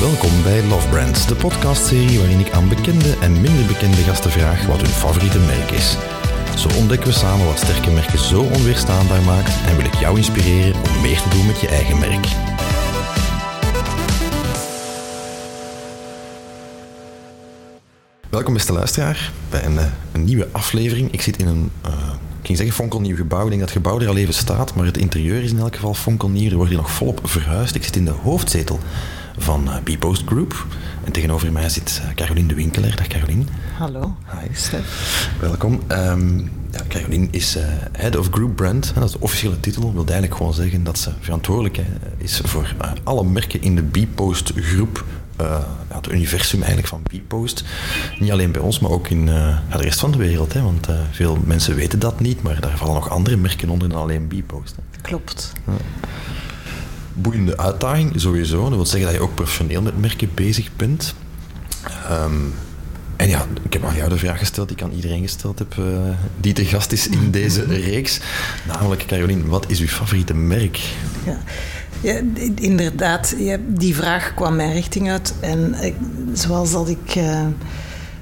Welkom bij Love Brands, de podcastserie waarin ik aan bekende en minder bekende gasten vraag wat hun favoriete merk is. Zo ontdekken we samen wat sterke merken zo onweerstaanbaar maakt en wil ik jou inspireren om meer te doen met je eigen merk. Welkom beste luisteraar bij een, eh, nieuwe aflevering. Ik zit in een, uh, ik ging zeggen fonkelnieuw gebouw. Ik denk dat het gebouw er al even staat, maar het interieur is in elk geval fonkelnieuw. Er wordt hier nog volop verhuisd. Ik zit in de hoofdzetel van uh, B-Post Group. En tegenover mij zit Caroline de Winkeler. Dag Caroline. Hallo. Hi. Stef. Welkom. Um, ja, Caroline is uh, Head of Group Brand. Dat is de officiële titel. Dat wil eigenlijk gewoon zeggen dat ze verantwoordelijk is voor uh, alle merken in de B-Post groep uh, het universum eigenlijk van Bpost. Niet alleen bij ons, maar ook in uh, de rest van de wereld. Hè, want uh, veel mensen weten dat niet, maar daar vallen nog andere merken onder dan alleen Bpost. Klopt. Ja. Boeiende uitdaging, sowieso. Dat wil zeggen dat je ook professioneel met merken bezig bent. Um, en ja, ik heb aan jou de vraag gesteld die ik aan iedereen gesteld heb, uh, die te gast is in deze reeks. Namelijk, Caroline, wat is uw favoriete merk? Ja. Ja, inderdaad, die vraag kwam mijn richting uit. En ik, zoals dat ik uh,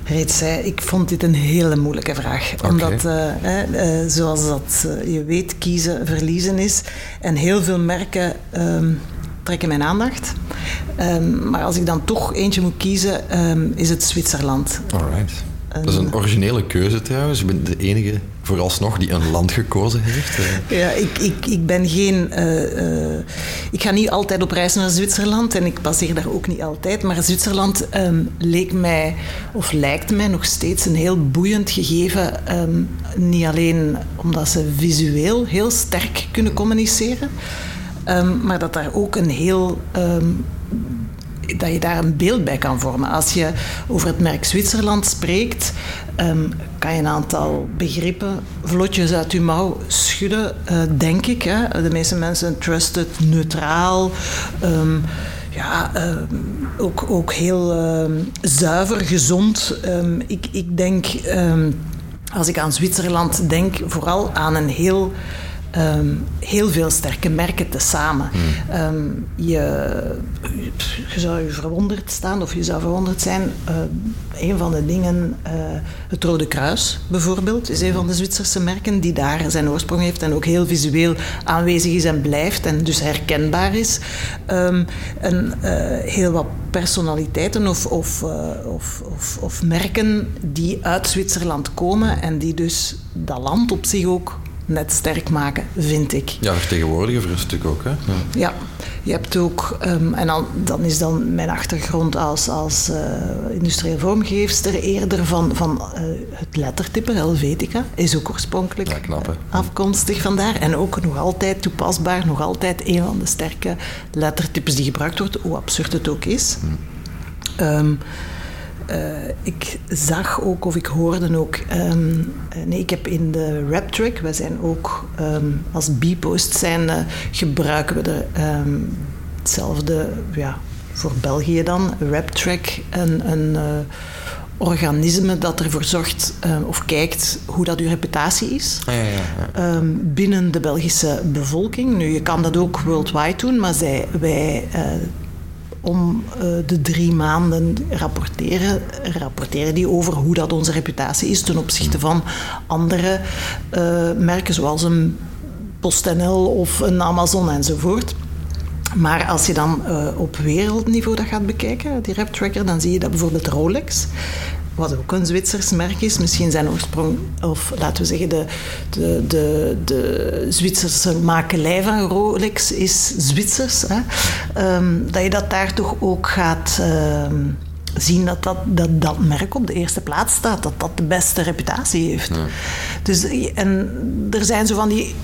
reeds zei, ik vond dit een hele moeilijke vraag. Okay. Omdat, uh, uh, zoals dat je weet, kiezen verliezen is. En heel veel merken um, trekken mijn aandacht. Um, maar als ik dan toch eentje moet kiezen, um, is het Zwitserland. Alright. Dat is een originele keuze trouwens. Je bent de enige vooralsnog die een land gekozen heeft. Ja, ik, ik, ik ben geen... Uh, ik ga niet altijd op reis naar Zwitserland en ik baseer daar ook niet altijd. Maar Zwitserland um, leek mij, of lijkt mij nog steeds een heel boeiend gegeven. Um, niet alleen omdat ze visueel heel sterk kunnen communiceren, um, maar dat daar ook een heel dat je daar een beeld bij kan vormen. Als je over het merk Zwitserland spreekt, um, kan je een aantal begrippen vlotjes uit je mouw schudden, uh, denk ik. Hè. De meeste mensen trusted, neutraal. Um, ja, um, ook, ook heel zuiver, gezond. ik, ik denk, als ik aan Zwitserland denk, vooral aan een heel Um, heel veel sterke merken tezamen. Mm. Um, je, je zou je verwonderd staan of je zou verwonderd zijn. Uh, een van de dingen, uh, het Rode Kruis bijvoorbeeld, is een van de Zwitserse merken die daar zijn oorsprong heeft en ook heel visueel aanwezig is en blijft en dus herkenbaar is. Um, en uh, heel wat personaliteiten of, of, of, of, of merken die uit Zwitserland komen en die dus dat land op zich ook net sterk maken, vind ik. Ja, vertegenwoordigen voor een stuk ook, hè? Ja, ja je hebt ook, um, en dan, dan is dan mijn achtergrond als, als uh, industrieel vormgeefster eerder van, van uh, het lettertype, Helvetica, is ook oorspronkelijk ja, knap, afkomstig vandaar. En ook nog altijd toepasbaar, nog altijd een van de sterke lettertypes die gebruikt wordt, hoe absurd het ook is. Hm. Um, uh, ik zag ook of ik hoorde ook. Um, nee, ik heb in de rap track, we zijn ook um, als B-post zijn, uh, gebruiken we de, um, hetzelfde, ja, voor België dan, rap track, een, een uh, organisme dat ervoor zorgt of kijkt hoe dat uw reputatie is ja, ja, ja. binnen de Belgische bevolking. Nu, je kan dat ook worldwide doen, maar zij, wij om uh, de drie maanden rapporteren, rapporteren die over hoe dat onze reputatie is ten opzichte van andere uh, merken zoals een PostNL of een Amazon enzovoort. Maar als je dan uh, op wereldniveau dat gaat bekijken, die rap-tracker, dan zie je dat bijvoorbeeld Rolex wat ook een Zwitsers merk is, misschien zijn oorsprong, of laten we zeggen, de, de, de, de Zwitserse makelij van Rolex is Zwitsers. Hè? Um, dat je dat daar toch ook gaat um, zien dat dat, dat dat merk op de eerste plaats staat, dat dat de beste reputatie heeft. Ja. Dus, en er zijn zo van die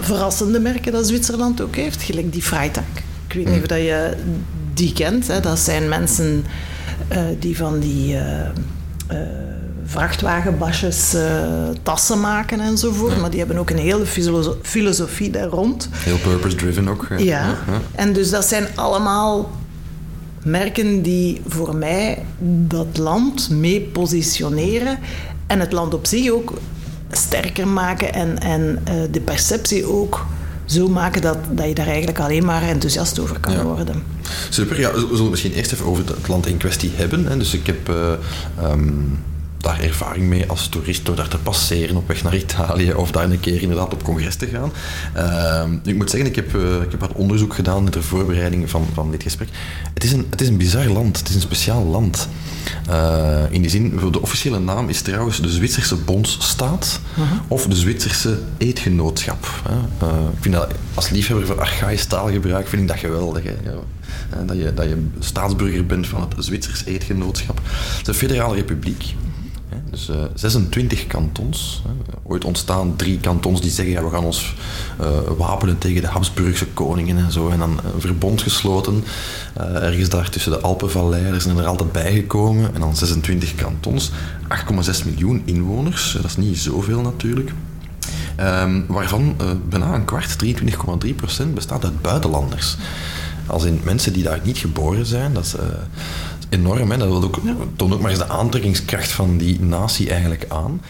verrassende merken dat Zwitserland ook heeft, gelijk die Freitag. Ik weet niet of dat je die kent. Hè? Dat zijn mensen uh, die van die... Uh, uh, vrachtwagenbasjes, uh, tassen maken enzovoort. Ja. Maar die hebben ook een hele filoso filosofie daar rond. Heel purpose-driven ook. Ja. Ja. ja. en dus dat zijn allemaal merken die voor mij dat land mee positioneren en het land op zich ook sterker maken en, en uh, de perceptie ook zo maken dat, dat je daar eigenlijk alleen maar enthousiast over kan worden. Super, ja, we zullen misschien eerst even over het land in kwestie hebben. Hè. Dus ik heb... Uh, um daar ervaring mee als toerist door daar te passeren op weg naar Italië of daar een keer inderdaad op congres te gaan. Uh, ik moet zeggen, ik heb, uh, ik heb wat onderzoek gedaan ter voorbereiding van, van dit gesprek. Het is, een, het is een bizar land, het is een speciaal land. Uh, in die zin, de officiële naam is trouwens de Zwitserse Bondsstaat -huh. of de Zwitserse Eetgenootschap. Uh, ik vind dat als liefhebber van archaïsch taalgebruik vind ik dat geweldig. Hè? Ja. Dat, je, dat je staatsburger bent van het Zwitsers Eetgenootschap. Het is een federale republiek. Dus uh, 26 kantons. Ooit ontstaan drie kantons die zeggen, ja, we gaan ons uh, wapenen tegen de Habsburgse koningen en zo. En dan een verbond gesloten. Ergens daar tussen de Alpenvallei, er zijn er altijd bijgekomen. En dan 26 kantons. 8,6 miljoen inwoners. Dat is niet zoveel natuurlijk. Um, waarvan bijna een kwart, 23,3 procent, bestaat uit buitenlanders. Als in mensen die daar niet geboren zijn. Dat is, enorm. Hè. Dat wil ook, toont ook maar eens de aantrekkingskracht van die natie eigenlijk aan.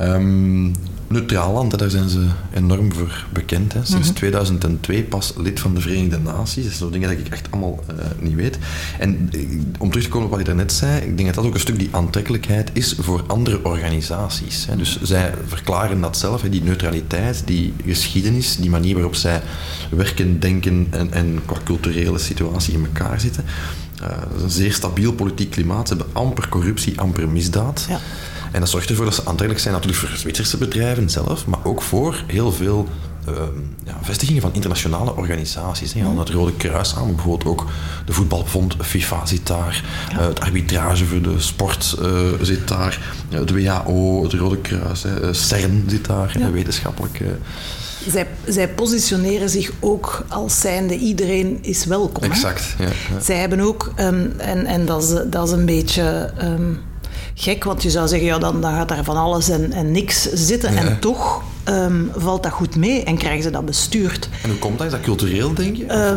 Um, neutraal land, daar zijn ze enorm voor bekend. Hè. Sinds mm -hmm. 2002 pas lid van de Verenigde Naties. Dat zijn dingen dat ik echt allemaal uh, niet weet. En om terug te komen op wat ik daarnet zei, ik denk dat dat ook een stuk die aantrekkelijkheid is voor andere organisaties. Hè. Dus zij verklaren dat zelf, hè, die neutraliteit, die geschiedenis, die manier waarop zij werken, denken en, en qua culturele situatie in elkaar zitten. Uh, een zeer stabiel politiek klimaat. Ze hebben amper corruptie, amper misdaad. Ja. En dat zorgt ervoor dat ze aantrekkelijk zijn natuurlijk voor Zwitserse bedrijven zelf, maar ook voor heel veel uh, ja, vestigingen van internationale organisaties. Ja, het Rode Kruis aan, bijvoorbeeld ook de voetbalbond FIFA zit daar, ja. uh, het arbitrage voor de sport uh, zit daar, het WHO, het Rode Kruis, CERN zit daar, ja. wetenschappelijk. Zij, zij, positioneren zich ook als zijnde iedereen is welkom. Exact. Ja, ja. Zij hebben ook, um, en, en dat, is, dat is een beetje um, gek, want je zou zeggen, ja, dan, dan gaat daar van alles en, en niks zitten. Ja. En toch um, valt dat goed mee en krijgen ze dat bestuurd. En hoe komt dat? Is dat cultureel, denk je?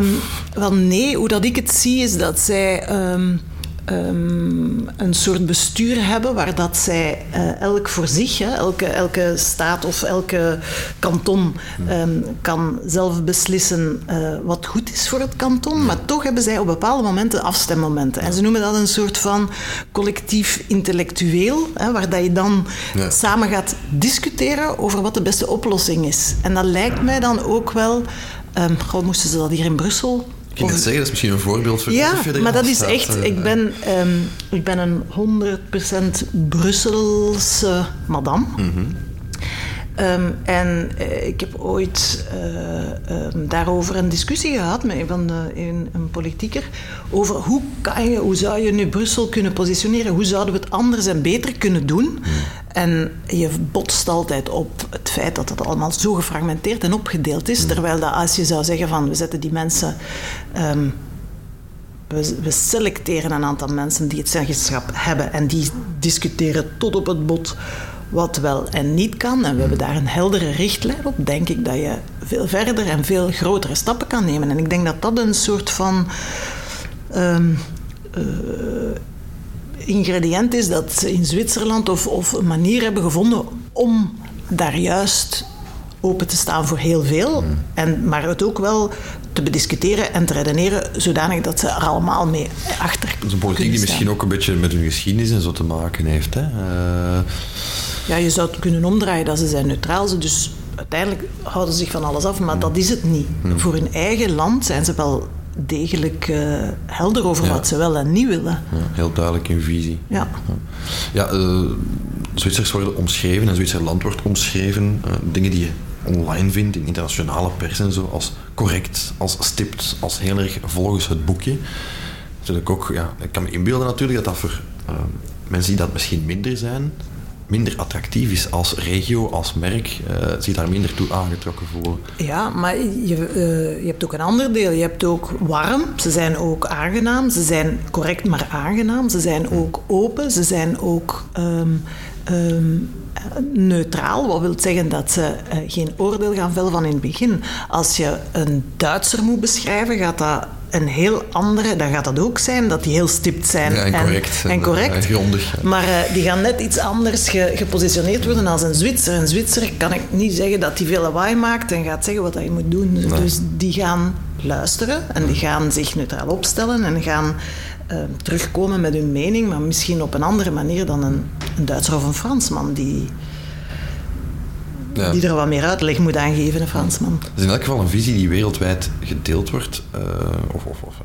wel nee, hoe dat ik het zie is dat zij um, een soort bestuur hebben waar dat zij uh, elk voor zich, hè, elke, elke staat of elke kanton um, kan zelf beslissen uh, wat goed is voor het kanton, maar toch hebben zij op bepaalde momenten afstemmomenten. En ze noemen dat een soort van collectief intellectueel, hè, waar dat je dan ja. samen gaat discussiëren over wat de beste oplossing is. En dat lijkt mij dan ook wel, um, moesten ze dat hier in Brussel ik ging net zeggen, dat is misschien een voorbeeld voor ja, maar dat is echt... Ik ben, um, ik ben een 100% Brusselse madame. Mm -hmm. Um, en uh, ik heb ooit uh, um, daarover een discussie gehad met een, van de, een, een politieker over hoe, kan je, hoe zou je nu Brussel kunnen positioneren, hoe zouden we het anders en beter kunnen doen. Mm. En je botst altijd op het feit dat het allemaal zo gefragmenteerd en opgedeeld is, mm. terwijl dat als je zou zeggen van we zetten die mensen... Um, we, we, selecteren een aantal mensen die het zeggenschap hebben en die discussiëren tot op het bot wat wel en niet kan, en we hebben daar een heldere richtlijn op, denk ik dat je veel verder en veel grotere stappen kan nemen. En ik denk dat dat een soort van um, uh, ingrediënt is dat ze in Zwitserland of, of een manier hebben gevonden om daar juist open te staan voor heel veel, en, maar het ook wel te bediscuteren en te redeneren, zodanig dat ze er allemaal mee achter Dat is een politiek die misschien ook een beetje met hun geschiedenis en zo te maken heeft. Hè? Uh... Ja, je zou het kunnen omdraaien dat ze zijn neutraal. Dus uiteindelijk houden ze zich van alles af, maar dat is het niet. Hmm. Voor hun eigen land zijn ze wel degelijk uh, helder over ja. wat ze wel en niet willen. Ja, heel duidelijk in visie. Ja. ja. Uh, Zwitsers worden omschreven en Zwitserland wordt omschreven. Uh, dingen die je online vindt in internationale pers en zo, als correct, als stipt, als heel erg volgens het boekje. Natuurlijk ook, ja, ik kan me inbeelden natuurlijk dat dat voor mensen die dat misschien minder zijn, minder attractief is als regio, als merk, uh, zich daar minder toe aangetrokken voelen. Ja, maar je, uh, je hebt ook een ander deel. Je hebt ook warm, ze zijn ook aangenaam, ze zijn correct maar aangenaam, ze zijn ook open, ze zijn ook um, um, neutraal. Wat wil zeggen dat ze uh, geen oordeel gaan vellen van in het begin. Als je een Duitser moet beschrijven, gaat dat een heel andere, dan gaat dat ook zijn, dat die heel stipt zijn. Ja, en correct. En, correct. En grondig. Maar uh, die gaan net iets anders ge, gepositioneerd worden als een Zwitser. Een Zwitser kan ik niet zeggen dat hij veel lawaai maakt en gaat zeggen wat hij moet doen. Nee. Dus die gaan luisteren en die gaan zich neutraal opstellen en gaan uh, terugkomen met hun mening, maar misschien op een andere manier dan een, een Duitser of een Fransman die ja. die er wat meer uitleg moet aangeven, een Fransman. Dat is in elk geval een visie die wereldwijd gedeeld wordt, uh, of, of, of,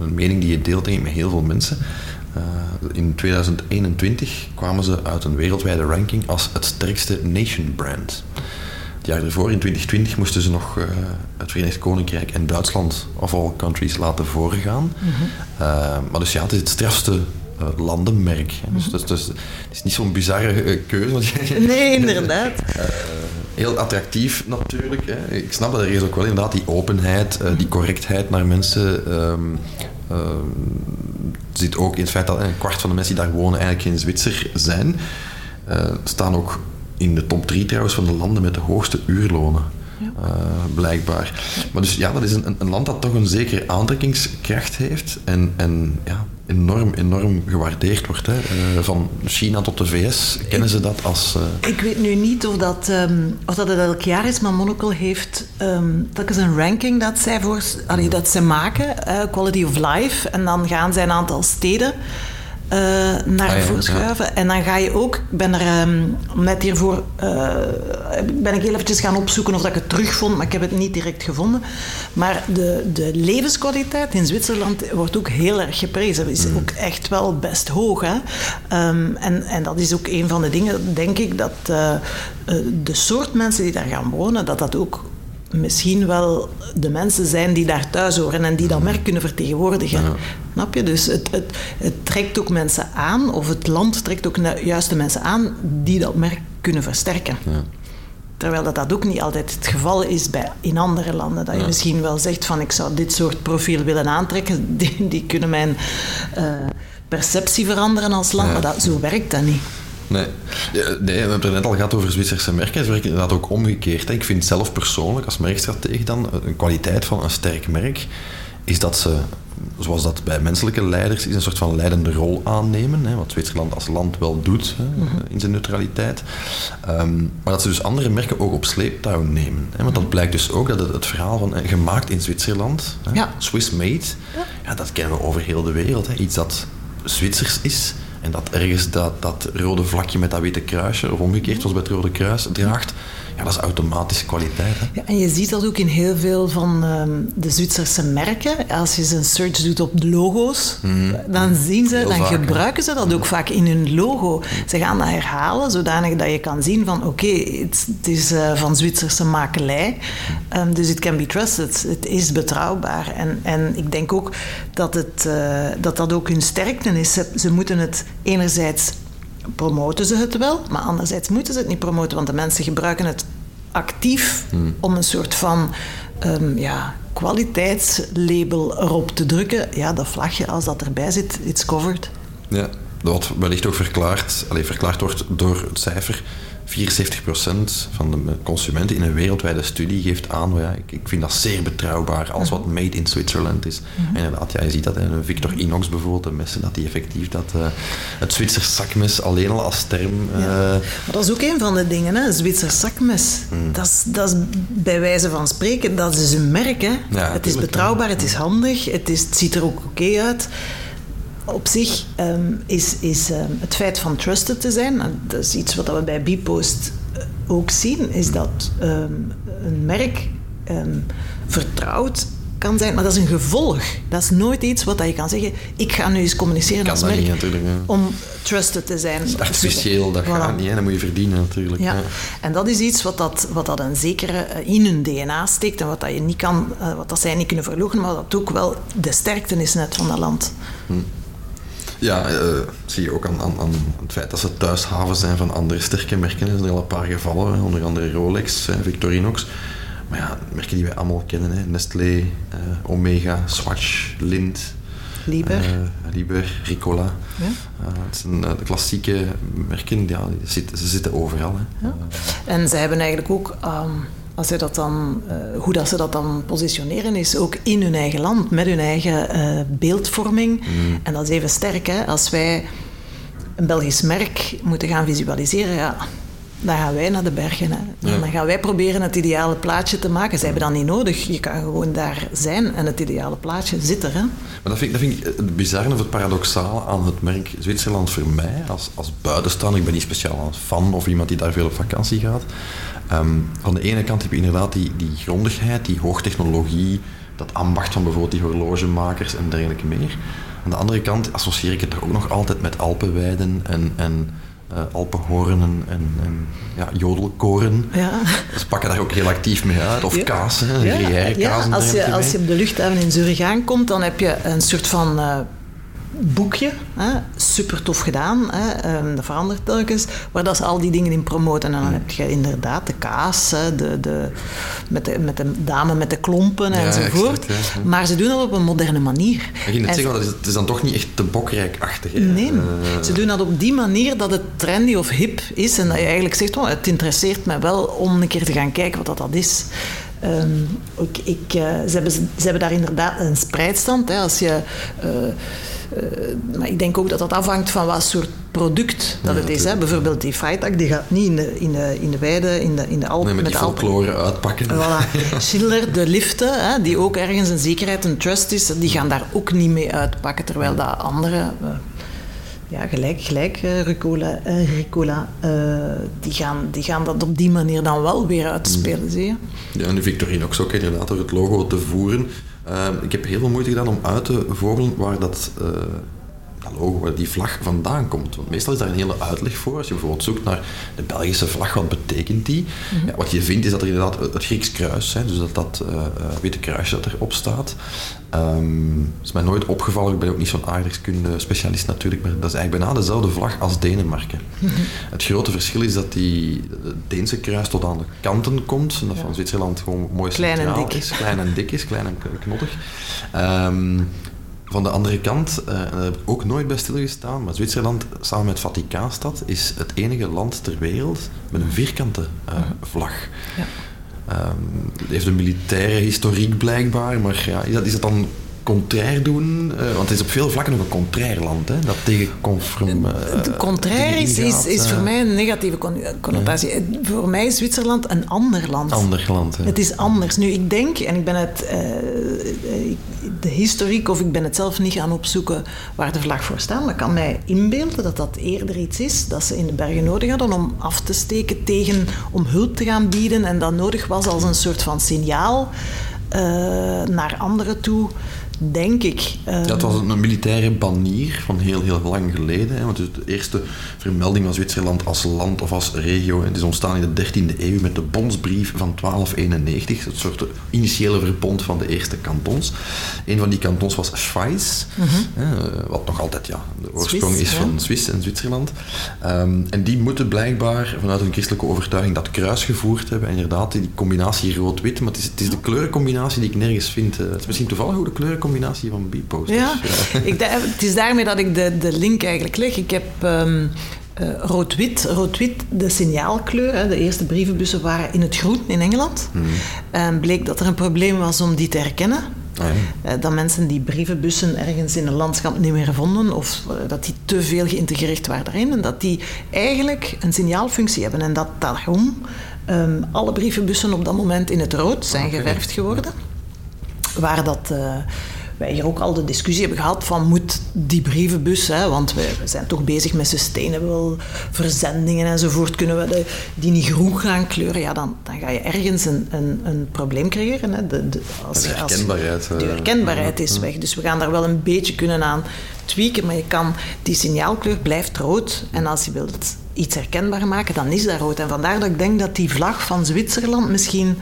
een mening die je deelt denk ik, met heel veel mensen. Uh, in 2021 kwamen ze uit een wereldwijde ranking als het sterkste nation brand. Het jaar ervoor, in 2020, moesten ze nog uh, het Verenigd Koninkrijk en Duitsland, of all countries, laten voorgaan. Mm -hmm. maar dus ja, het is het strafste uh, landenmerk. Dus, dus, dus, het is niet zo'n bizarre uh, keuze. nee, inderdaad. Uh, heel attractief natuurlijk. Hè. Ik snap dat er is ook wel inderdaad die openheid, die correctheid naar mensen. Um, zit ook in het feit dat een kwart van de mensen die daar wonen eigenlijk geen Zwitser zijn. staan ook in de top drie trouwens van de landen met de hoogste uurlonen. Ja. Uh, blijkbaar. Maar dus ja, dat is een, een, land dat toch een zekere aantrekkingskracht heeft en, en ja, enorm, enorm gewaardeerd wordt. Hè. Uh, van China tot de VS kennen ze dat als... Uh... Ik weet nu niet of dat, um, of dat het elk jaar is, maar Monocle heeft um, telkens een ranking dat zij, voor, dat zij maken, Quality of Life. En dan gaan zij een aantal steden uh, naar ah, ja. Ja. En dan ga je ook, ik ben er um, net hiervoor, uh, ben ik heel eventjes gaan opzoeken of dat ik het terugvond, maar ik heb het niet direct gevonden. Maar de, de levenskwaliteit in Zwitserland wordt ook heel erg geprezen. Is mm. ook echt wel best hoog. Hè? Um, en, en dat is ook een van de dingen, denk ik, dat uh, de soort mensen die daar gaan wonen, dat dat ook misschien wel de mensen zijn die daar thuis horen en die dat merk kunnen vertegenwoordigen. Ja. Snap je? Dus het, het, het, trekt ook mensen aan, of het land trekt ook juist de mensen aan die dat merk kunnen versterken. Ja. Terwijl dat, dat ook niet altijd het geval is bij, in andere landen. Dat je ja. misschien wel zegt van ik zou dit soort profiel willen aantrekken, die, die kunnen mijn uh, perceptie veranderen als land, maar dat, zo werkt dat niet. Nee. nee, we hebben het net al gehad over Zwitserse merken. Het inderdaad ook omgekeerd. Ik vind zelf persoonlijk, als merkstratege dan, een kwaliteit van een sterk merk, is dat ze, zoals dat bij menselijke leiders is, een soort van leidende rol aannemen. Hè, wat Zwitserland als land wel doet hè, mm-hmm. in zijn neutraliteit. Um, maar dat ze dus andere merken ook op sleeptouw nemen. Hè, want dat blijkt dus ook dat het, het verhaal van eh, gemaakt in Zwitserland, hè, ja. Swiss made, ja. ja. dat kennen we over heel de wereld. Iets dat Zwitsers is en dat ergens dat, dat rode vlakje met dat witte kruisje, of omgekeerd zoals bij het Rode Kruis, draagt, ja, dat is automatische kwaliteit. Hè? Ja, en je ziet dat ook in heel veel van um, de Zwitserse merken. Als je een search doet op de logo's, mm. dan zien ze, heel dan vaak, gebruiken ze dat ook vaak in hun logo. Ze gaan dat herhalen, zodanig dat je kan zien van oké, okay, het, het, is uh, van Zwitserse makelij, um, dus it can be trusted. Het is betrouwbaar. En, en ik denk ook dat, het, uh, dat dat ook hun sterkte is. Ze, ze moeten het enerzijds promoten ze het wel, maar anderzijds moeten ze het niet promoten, want de mensen gebruiken het actief hmm. om een soort van um, ja, kwaliteitslabel erop te drukken. Ja, dat vlagje, als dat erbij zit, it's covered. Ja, wat wellicht ook verklaard, allez, verklaard wordt door het cijfer 74% van de consumenten in een wereldwijde studie geeft aan, ja, ik, ik vind dat zeer betrouwbaar, als wat made in Switzerland is. Mm -hmm. En inderdaad, ja, je ziet dat in Victor Inox bijvoorbeeld, de messen, dat die effectief dat, uh, het Zwitsers zakmes alleen al als term... Uh, ja. Maar dat is ook een van de dingen, hè, Zwitsers zakmes. Mm. Dat, is, dat is bij wijze van spreken, dat is een merk. Hè. Ja, het is betrouwbaar, het is handig, het, is, het ziet er ook oké okay uit op zich um, is, is um, het feit van trusted te zijn, dat is iets wat we bij Bpost uh, ook zien, is dat um, een merk vertrouwd kan zijn, maar dat is een gevolg. Dat is nooit iets wat je kan zeggen, ik ga nu eens communiceren als merk niet, ja. om trusted te zijn. Dat is artificieel, dat voilà. gaat niet, hè? dat moet je verdienen natuurlijk. Ja. ja. En dat is iets wat, dat, wat dat een zekere in hun DNA steekt en wat, dat je niet kan, uh, wat dat zij niet kunnen verlogen, maar dat ook wel de sterkte is net van dat land. Hm. Ja, uh, zie je ook aan, aan, aan, het feit dat ze thuishaven zijn van andere sterke merken. Er zijn al een paar gevallen, onder andere Rolex, Victorinox. Maar ja, merken die wij allemaal kennen. Hè. Nestlé, uh, Omega, Swatch, Lindt. Liber. Uh, Liber, Ricola. Ja? het zijn de klassieke merken, ja, ze zitten overal. Hè. Ja. En ze hebben eigenlijk ook... Um als je dat dan, uh, hoe dat ze dat dan positioneren, is ook in hun eigen land, met hun eigen uh, beeldvorming. Mm. En dat is even sterk, hè? Als wij een Belgisch merk moeten gaan visualiseren, ja, dan gaan wij naar de bergen. Hè. Dan gaan wij proberen het ideale plaatje te maken. Zij hebben dat niet nodig. Je kan gewoon daar zijn en het ideale plaatje zit er. Hè. Maar dat vind, dat vind ik het bizarre of het paradoxale aan het merk Zwitserland voor mij, als, als buitenstaander. Ik ben niet speciaal een fan of iemand die daar veel op vakantie gaat. Um, aan de ene kant heb je inderdaad die, die grondigheid, die hoogtechnologie, dat ambacht van bijvoorbeeld die horlogemakers en dergelijke meer. Aan de andere kant associeer ik het toch ook nog altijd met Alpenweiden en, en uh, Alpenhoornen en, en ja, jodelkoren. Ja. Ze pakken daar ook heel actief mee uit. Of ja. kaas, hè, ja. ja. Als, je, als je op de luchthaven in Zurich aankomt, dan heb je een soort van... Uh, boekje, hè, super tof gedaan, hè, um, dat verandert telkens, waar dat ze al die dingen in promoten. En dan heb je inderdaad de kaas, hè, de, de, met, de, met de dame met de klompen ja, enzovoort. Maar ze doen dat op een moderne manier. Ik ging net zeggen, het is dan toch niet echt te bokrijkachtig. Nee, uh, ze doen dat op die manier dat het trendy of hip is en dat je eigenlijk zegt, oh, het interesseert me wel om een keer te gaan kijken wat dat, dat is. Um, ik, ik, uh, ze, hebben, ze hebben daar inderdaad een spreidstand. Hè, als je... Uh, uh, maar ik denk ook dat dat afhangt van wat soort product dat het is. Hè. Bijvoorbeeld die Freitag, die gaat niet in de, in de, in de weide, in de, in de Alpen... Nee, met die folklore uitpakken. Voilà. Schiller, de liften, hè, die ook ergens een zekerheid, een trust is, die gaan daar ook niet mee uitpakken. Terwijl dat andere... Ja, gelijk, gelijk, uh, Ricola, uh, Ricola uh, die, gaan, die gaan dat op die manier dan wel weer uitspelen, mm. zie je? Ja, en de Victorinox ook inderdaad, door het logo te voeren. Ehm, ik heb heel veel moeite gedaan om uit te vogelen waar dat, uh, dat logo, waar die vlag vandaan komt. Want meestal is daar een hele uitleg voor. Als je bijvoorbeeld zoekt naar de Belgische vlag, wat betekent die? Mhm. ja, wat je vindt is dat er inderdaad het Grieks kruis, hè, dus dat dat uh, witte kruisje dat erop staat. Um, is mij nooit opgevallen, ik ben ook niet zo'n aardrijkskunde specialist natuurlijk, maar dat is eigenlijk bijna dezelfde vlag als Denemarken. Mhm. Het grote verschil is dat die Deense kruis tot aan de kanten komt, en dat van Zwitserland gewoon mooi klein en dik. is. Klein en dik is, klein en knottig. Um, van de andere kant, uh, daar heb ik ook nooit bij stilgestaan, maar Zwitserland samen met Vaticaanstad is het enige land ter wereld met een vierkante uh, vlag. Ja. Um, het heeft een militaire historiek blijkbaar, maar ja, is, dat, is dat dan contrair doen? Uh, want het is op veel vlakken nog een contrair land, hè, dat tegen conform. Uh, contrair is, is, is, voor mij een negatieve connotatie. Ja. Voor mij is Zwitserland een ander land. Ander land, Het is anders. Nu, ik denk, en ik ben het, uh, de historiek, of ik ben het zelf niet gaan opzoeken waar de vlag voor staat, maar ik kan mij inbeelden dat dat eerder iets is dat ze in de bergen nodig hadden om af te steken tegen, om hulp te gaan bieden en dat nodig was als een soort van signaal naar anderen toe denk ik. dat was een militaire banier van heel, heel lang geleden. Hè, want de eerste vermelding van Zwitserland als land of als regio het is ontstaan in de 13e eeuw met de bondsbrief van 1291. Het soort initiële verbond van de eerste kantons. Een van die kantons was Schweiz, mhm. hè, wat nog altijd ja, de oorsprong is van Swiss en Zwitserland. Um, en die moeten blijkbaar vanuit een christelijke overtuiging dat kruis gevoerd hebben. inderdaad, die combinatie rood-wit, maar het is, het is de kleurencombinatie die ik nergens vind. Uh, het is misschien toevallig hoe de kleuren combinatie van B-posters. Ja, Ik, het is daarmee dat ik de, de link eigenlijk leg. Ik heb um, uh, rood-wit, rood-wit, de signaalkleur. Hè, de eerste brievenbussen waren in het groen in Engeland. Hmm. En bleek dat er een probleem was om die te herkennen. Ah, ja. uh, dat mensen die brievenbussen ergens in een landschap niet meer vonden of uh, dat die te veel geïntegreerd waren erin en dat die eigenlijk een signaalfunctie hebben en dat daarom um, alle brievenbussen op dat moment in het rood zijn okay. geverfd geworden. Waar dat wij hier ook al de discussie hebben gehad van moet die brievenbus, hè, want we, we zijn toch bezig met sustainable verzendingen enzovoort, kunnen we de, die niet groen gaan kleuren, ja, dan, dan ga je ergens een, een, een probleem creëren. Hè. De, de, als, de herkenbaarheid. Als, de herkenbaarheid is weg, dus we gaan daar wel een beetje kunnen aan tweaken, maar je kan, die signaalkleur blijft rood en als je wilt iets herkenbaar maken, dan is dat rood. En vandaar dat ik denk dat die vlag van Zwitserland misschien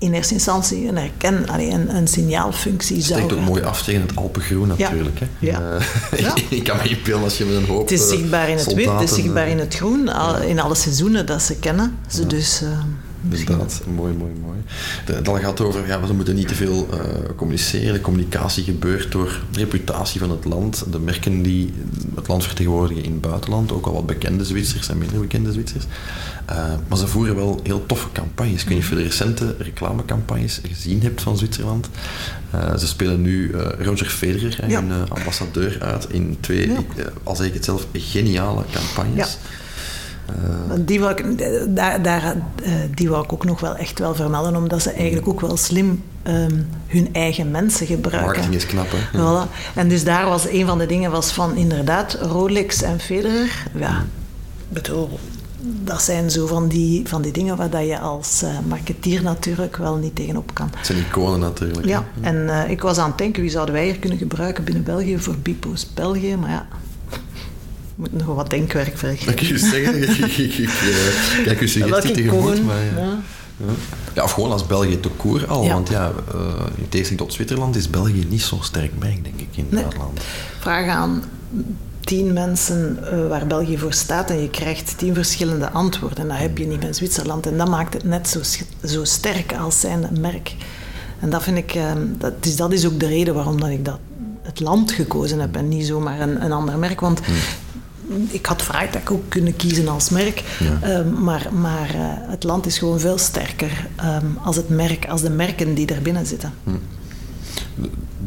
in eerste instantie een, herken, allee, een, een signaalfunctie zou Het ook mooi af tegen het Alpengroen natuurlijk. Ja. Hè? Ja. Uh, ja. ik kan me inbeelden als je met een hoop Het is zichtbaar in het wit, het is zichtbaar in het groen, al, in alle seizoenen dat ze kennen. Ze dus, uh, Inderdaad, mooi, mooi, mooi. Dat gaat over, ja, we moeten niet te veel uh, communiceren. De communicatie gebeurt door de reputatie van het land, de merken die het land vertegenwoordigen in het buitenland, ook al wat bekende Zwitsers en minder bekende Zwitsers. Uh, maar ze voeren wel heel toffe campagnes. Ik weet niet of je de recente reclamecampagnes gezien hebt van Zwitserland. Uh, ze spelen nu Roger Federer, ja. hun ambassadeur, uit in twee, ja. al zeg ik het zelf, geniale campagnes. Ja. Uh, die, wou ik, daar, daar, uh, die ik ook nog wel echt wel vermelden, omdat ze eigenlijk ook wel slim um, hun eigen mensen gebruiken. Marketing is knap, hè? Ja. Voilà. En dus daar was een van de dingen was van inderdaad Rolex en Federer. Ja, bedoel, dat zijn zo van die, van die dingen waar dat je als uh, marketeer natuurlijk wel niet tegenop kan. Het zijn iconen natuurlijk. Ja, en uh, ik was aan het denken, wie zouden wij hier kunnen gebruiken binnen België voor Bipo's België, maar ja, moet nog wat denkwerk verrichten. Dat kun je zeggen. Kijk, je suggestie tegemoet, maar ja. ja. Ja, of gewoon als België te koer al. Want ja, uh, in tegenstelling tot Zwitserland is België niet zo sterk merk, denk ik, in het nee. buitenland. Vraag aan tien mensen uh, waar België voor staat en je krijgt tien verschillende antwoorden. En dat heb je niet bij Zwitserland. En dat maakt het net zo, zo sterk als zijn merk. En dat vind ik, uh, dat, is, dat is ook de reden waarom dat ik dat, het land gekozen heb en niet zomaar een, een ander merk. Want hmm ik had Freitag ook kunnen kiezen als merk. Um, maar maar uh, het land is gewoon veel sterker um, als, het merk, als de merken die er binnen zitten. Hm.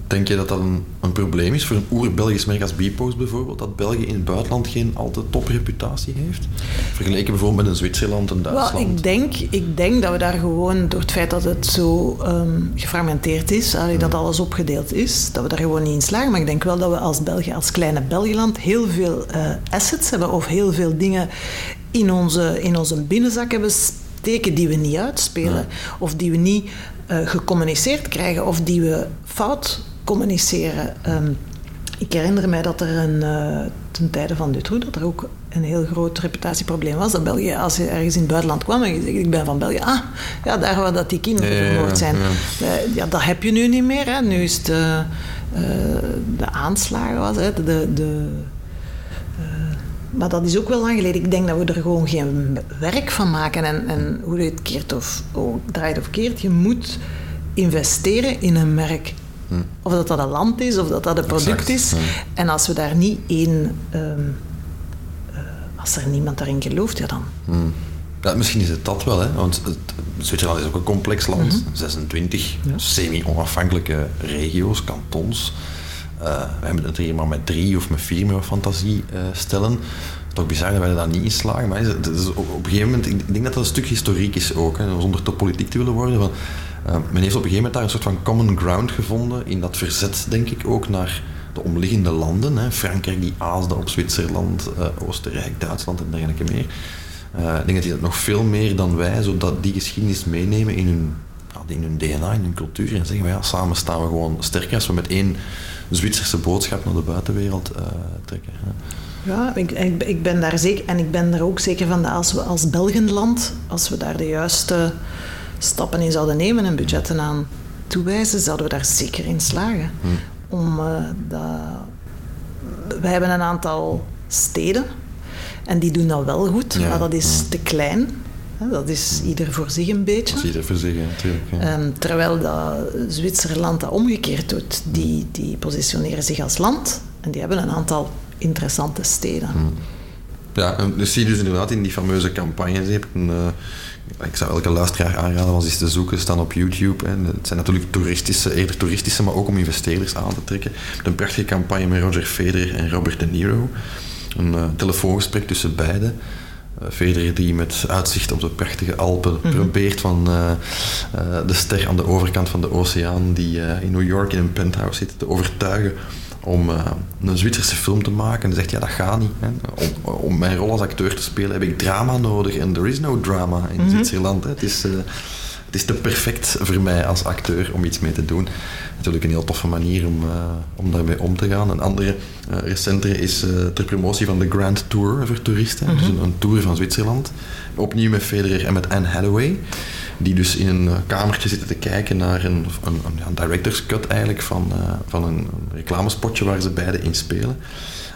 Denk je dat dat een, een probleem is voor een oer-Belgisch merk als Bpost bijvoorbeeld? Dat België in het buitenland geen al te topreputatie heeft? Vergeleken bijvoorbeeld met een Zwitserland en Duitsland. Well, ik, denk, ik denk dat we daar gewoon, door het feit dat het zo um, gefragmenteerd is, allee, dat alles opgedeeld is, dat we daar gewoon niet in slagen. Maar ik denk wel dat we als België, als kleine Belgiland, heel veel uh, assets hebben of heel veel dingen in onze, in onze binnenzak hebben steken die we niet uitspelen. Ja. Of die we niet uh, gecommuniceerd krijgen of die we fout communiceren. Um, ik herinner mij dat er een, uh, ten tijde van Dutroux, dat er ook een heel groot reputatieprobleem was. Dat België, als je ergens in het buitenland kwam en je zegt, ik ben van België. Ah, ja, daar waar dat die kinderen vermoord zijn. Ja. Uh, ja, dat heb je nu niet meer. Hè. Nu is de, uh, de aanslagen, was, hè. de, de maar dat is ook wel lang geleden. Ik denk dat we er gewoon geen werk van maken. En, en hoe je het keert of oh, draait of keert, je moet investeren in een merk. Of dat dat een land is, of dat dat een product exact. is. En als we daar niet één... Um, uh, als er niemand daarin gelooft, ja dan... Hm. Ja, misschien is het dat wel, hè? want het, Zwitserland is ook een complex land. Mm -hmm. 26 ja. semi-onafhankelijke regio's, kantons. Uh, we hebben het hier maar met drie of met vier met fantasie uh, stellen. Toch bizar dat wij daar niet in slagen. Maar het is op, een gegeven moment, ik denk dat dat een stuk historiek is ook, hè, zonder te politiek te willen worden. Van, uh, men heeft op een gegeven moment daar een soort van common ground gevonden in dat verzet, denk ik, ook naar de omliggende landen. Hè. Frankrijk die aasde op Zwitserland, Oostenrijk, Duitsland en dergelijke meer. ik denk dat die dat nog veel meer dan wij, zodat die geschiedenis meenemen in hun, in hun DNA, in hun cultuur. En zeggen, ja, samen staan we gewoon sterker als we met één Zwitserse boodschap naar de buitenwereld trekken. Ja, ik, ik, ben daar zeker, en ik ben er ook zeker van dat als we als Belgenland, als we daar de juiste stappen in zouden nemen en budgetten aan toewijzen, zouden we daar zeker in slagen. Hmm. Om, uh, dat, hebben een aantal steden en die doen dat wel goed, ja. maar dat is hmm. te klein. Dat is ieder voor zich een beetje. Dat is ieder voor zich, natuurlijk. Ja. Um, terwijl dat Zwitserland dat omgekeerd doet. Die, die positioneren zich als land en die hebben een aantal interessante steden. Hmm. Ja, en dus zie je dus inderdaad in die fameuze campagnes. Je een, uh, ik zou elke luisteraar aanraden om eens te zoeken, staan op YouTube. Hè. Het zijn natuurlijk toeristische, eerder toeristische, maar ook om investeerders aan te trekken. Een prachtige campagne met Roger Federer en Robert De Niro. Een uh, telefoongesprek tussen beiden. Uh, Federer die met uitzicht op de prachtige Alpen mm -hmm. probeert van de ster aan de overkant van de oceaan die in New York in een penthouse zit te overtuigen om een Zwitserse film te maken. En zegt ja dat gaat niet. Hè. Om, om, mijn rol als acteur te spelen heb ik drama nodig en er is no drama in mm -hmm. Zwitserland. Hè. Het is het is te perfect voor mij als acteur om iets mee te doen. Natuurlijk een heel toffe manier om, uh, om daarmee om te gaan. Een andere recentere is ter promotie van de Grand Tour voor toeristen. Mm -hmm. Dus een, een, tour van Zwitserland. Opnieuw met Federer en met Anne Hathaway. Die dus in een kamertje zitten te kijken naar een, een, een, director's cut eigenlijk van, van een, reclamespotje waar ze beide in spelen.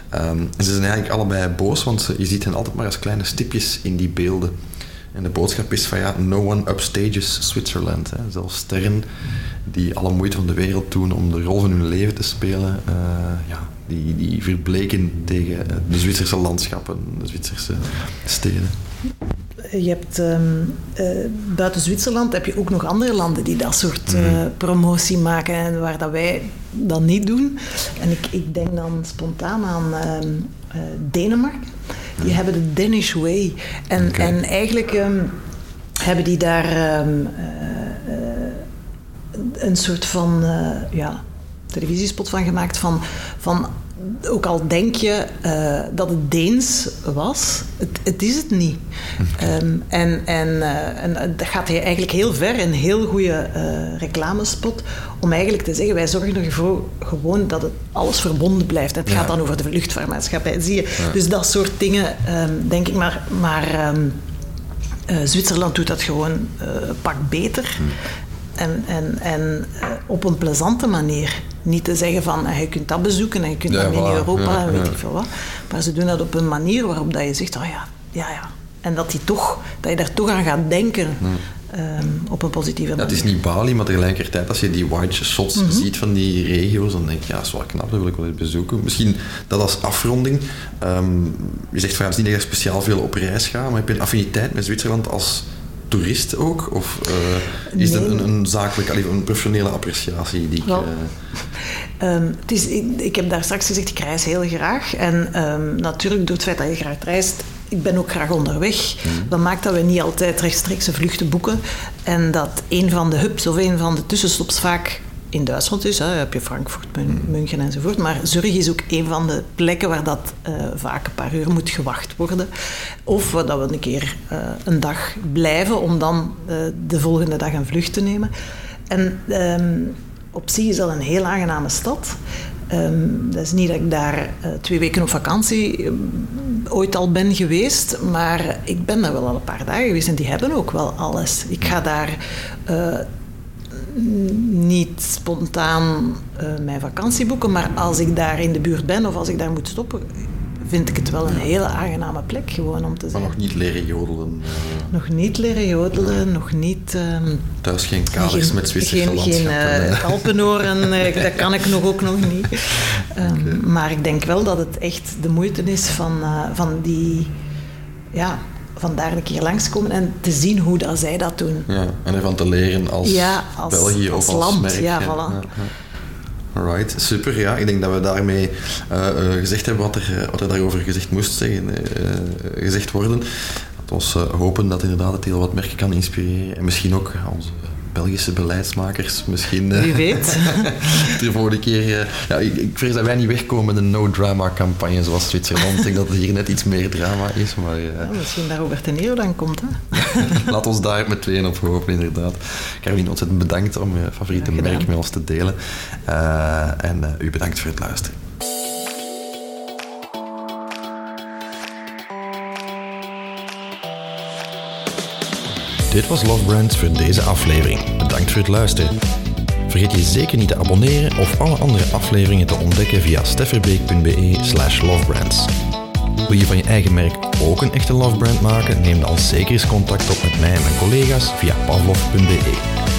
En ze zijn eigenlijk allebei boos, want je ziet hen altijd maar als kleine stipjes in die beelden En de boodschap is van ja, no one upstages Switzerland. Hè. Zelfs sterren die alle moeite van de wereld doen om de rol van hun leven te spelen, uh, ja, die, die verbleken tegen de Zwitserse landschappen, de Zwitserse steden. Je hebt um, uh, buiten Zwitserland heb je ook nog andere landen die dat soort uh, promotie maken en waar dat wij dat niet doen. En ik, ik denk dan spontaan aan um, uh, Denemarken. Die hebben de Danish Way. En, okay. en eigenlijk um, hebben die daar een soort van ja, televisiespot van gemaakt van, van ook al denk je uh, dat het Deens was, het, het is het niet. Um, en, en, uh, en dat gaat hij eigenlijk heel ver, een heel goede uh, reclamespot, om eigenlijk te zeggen, wij zorgen ervoor gewoon dat het alles verbonden blijft. Het ja. gaat dan over de luchtvaartmaatschappij, zie je. Ja. Dus dat soort dingen, um, denk ik, maar... maar um, Zwitserland doet dat gewoon een pak beter. En, en, en op een plezante manier. Niet te zeggen van ah, je kunt dat bezoeken en je kunt ja, in voilà. Europa ja, en weet ja. ik veel wat. Maar ze doen dat op een manier waarop dat je zegt, oh ja, ja, ja. En dat, die toch, dat je daar toch aan gaat denken. Um, op een positieve manier. Ja, het is niet Bali, maar tegelijkertijd als je die white shots mm -hmm. ziet van die regio's, dan denk je, ja, dat is wel knap, dat wil ik wel eens bezoeken. Misschien dat als afronding. Um, je zegt van ja, het is niet dat je speciaal veel op reis gaat, maar heb je een affiniteit met Zwitserland als toerist ook? Of uh, is nee. het een, een zakelijke, een professionele appreciatie die ik... Uh... um, het is, ik, ik, heb daar straks gezegd, ik reis heel graag. En um, natuurlijk door het feit dat je graag reist, ik ben ook graag onderweg. Mm. Dat maakt dat we niet altijd rechtstreekse vluchten boeken. En dat een van de hubs of een van de tussenstops vaak in Duitsland is. Hè, heb je Frankfurt, München enzovoort. Maar Zurich is ook een van de plekken waar dat uh, vaak een paar uur moet gewacht worden. Of dat we een keer uh, een dag blijven om dan de volgende dag een vlucht te nemen. En um, op zich is dat een heel aangename stad. Um, dat is niet dat ik daar twee weken op vakantie ooit al ben geweest, maar ik ben daar wel al een paar dagen geweest en die hebben ook wel alles. Ik ga daar niet spontaan uh, mijn vakantie boeken, maar als ik daar in de buurt ben of als ik daar moet stoppen, vind ik het wel een hele aangename plek gewoon om te zijn. Maar nog niet leren jodelen? Nog niet leren jodelen, nog niet... Um, Thuis geen kaders met Zwitserse Geen, geen uh, Alpenoren, dat kan ik nog ook nog niet. Um, okay. Maar ik denk wel dat het echt de moeite is van, van die... Ja, vandaar een keer langskomen en te zien hoe dat zij dat doen. Ja, en ervan te leren als, ja, als België als of als land. merk. Ja, voilà. Ja, Alright, super. Ja, ik denk dat we daarmee uh, uh, gezegd hebben wat er, wat er daarover gezegd moest zeggen, uh, gezegd worden. Dat ons hopen dat inderdaad het heel wat merken kan inspireren en misschien ook onze Belgische beleidsmakers misschien. Wie weet. de volgende keer. ja, ik, ik vrees dat wij niet wegkomen met een no-drama-campagne zoals Zwitserland. ik denk dat er hier net iets meer drama is. Maar, ja, misschien daar Robert De Niro dan komt. Hè? Laat ons daar met tweeën op hopen, inderdaad. Caroline, ontzettend bedankt om je favoriete merk met ons te delen. En u bedankt voor het luisteren. Dit was Love Brands voor deze aflevering. Bedankt voor het luisteren. Vergeet je zeker niet te abonneren of alle andere afleveringen te ontdekken via stefferbeek.be slash lovebrands. Wil je van je eigen merk ook een echte love brand maken? Neem dan zeker eens contact op met mij en mijn collega's via pavlov.be.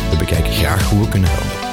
We bekijken graag hoe we kunnen helpen.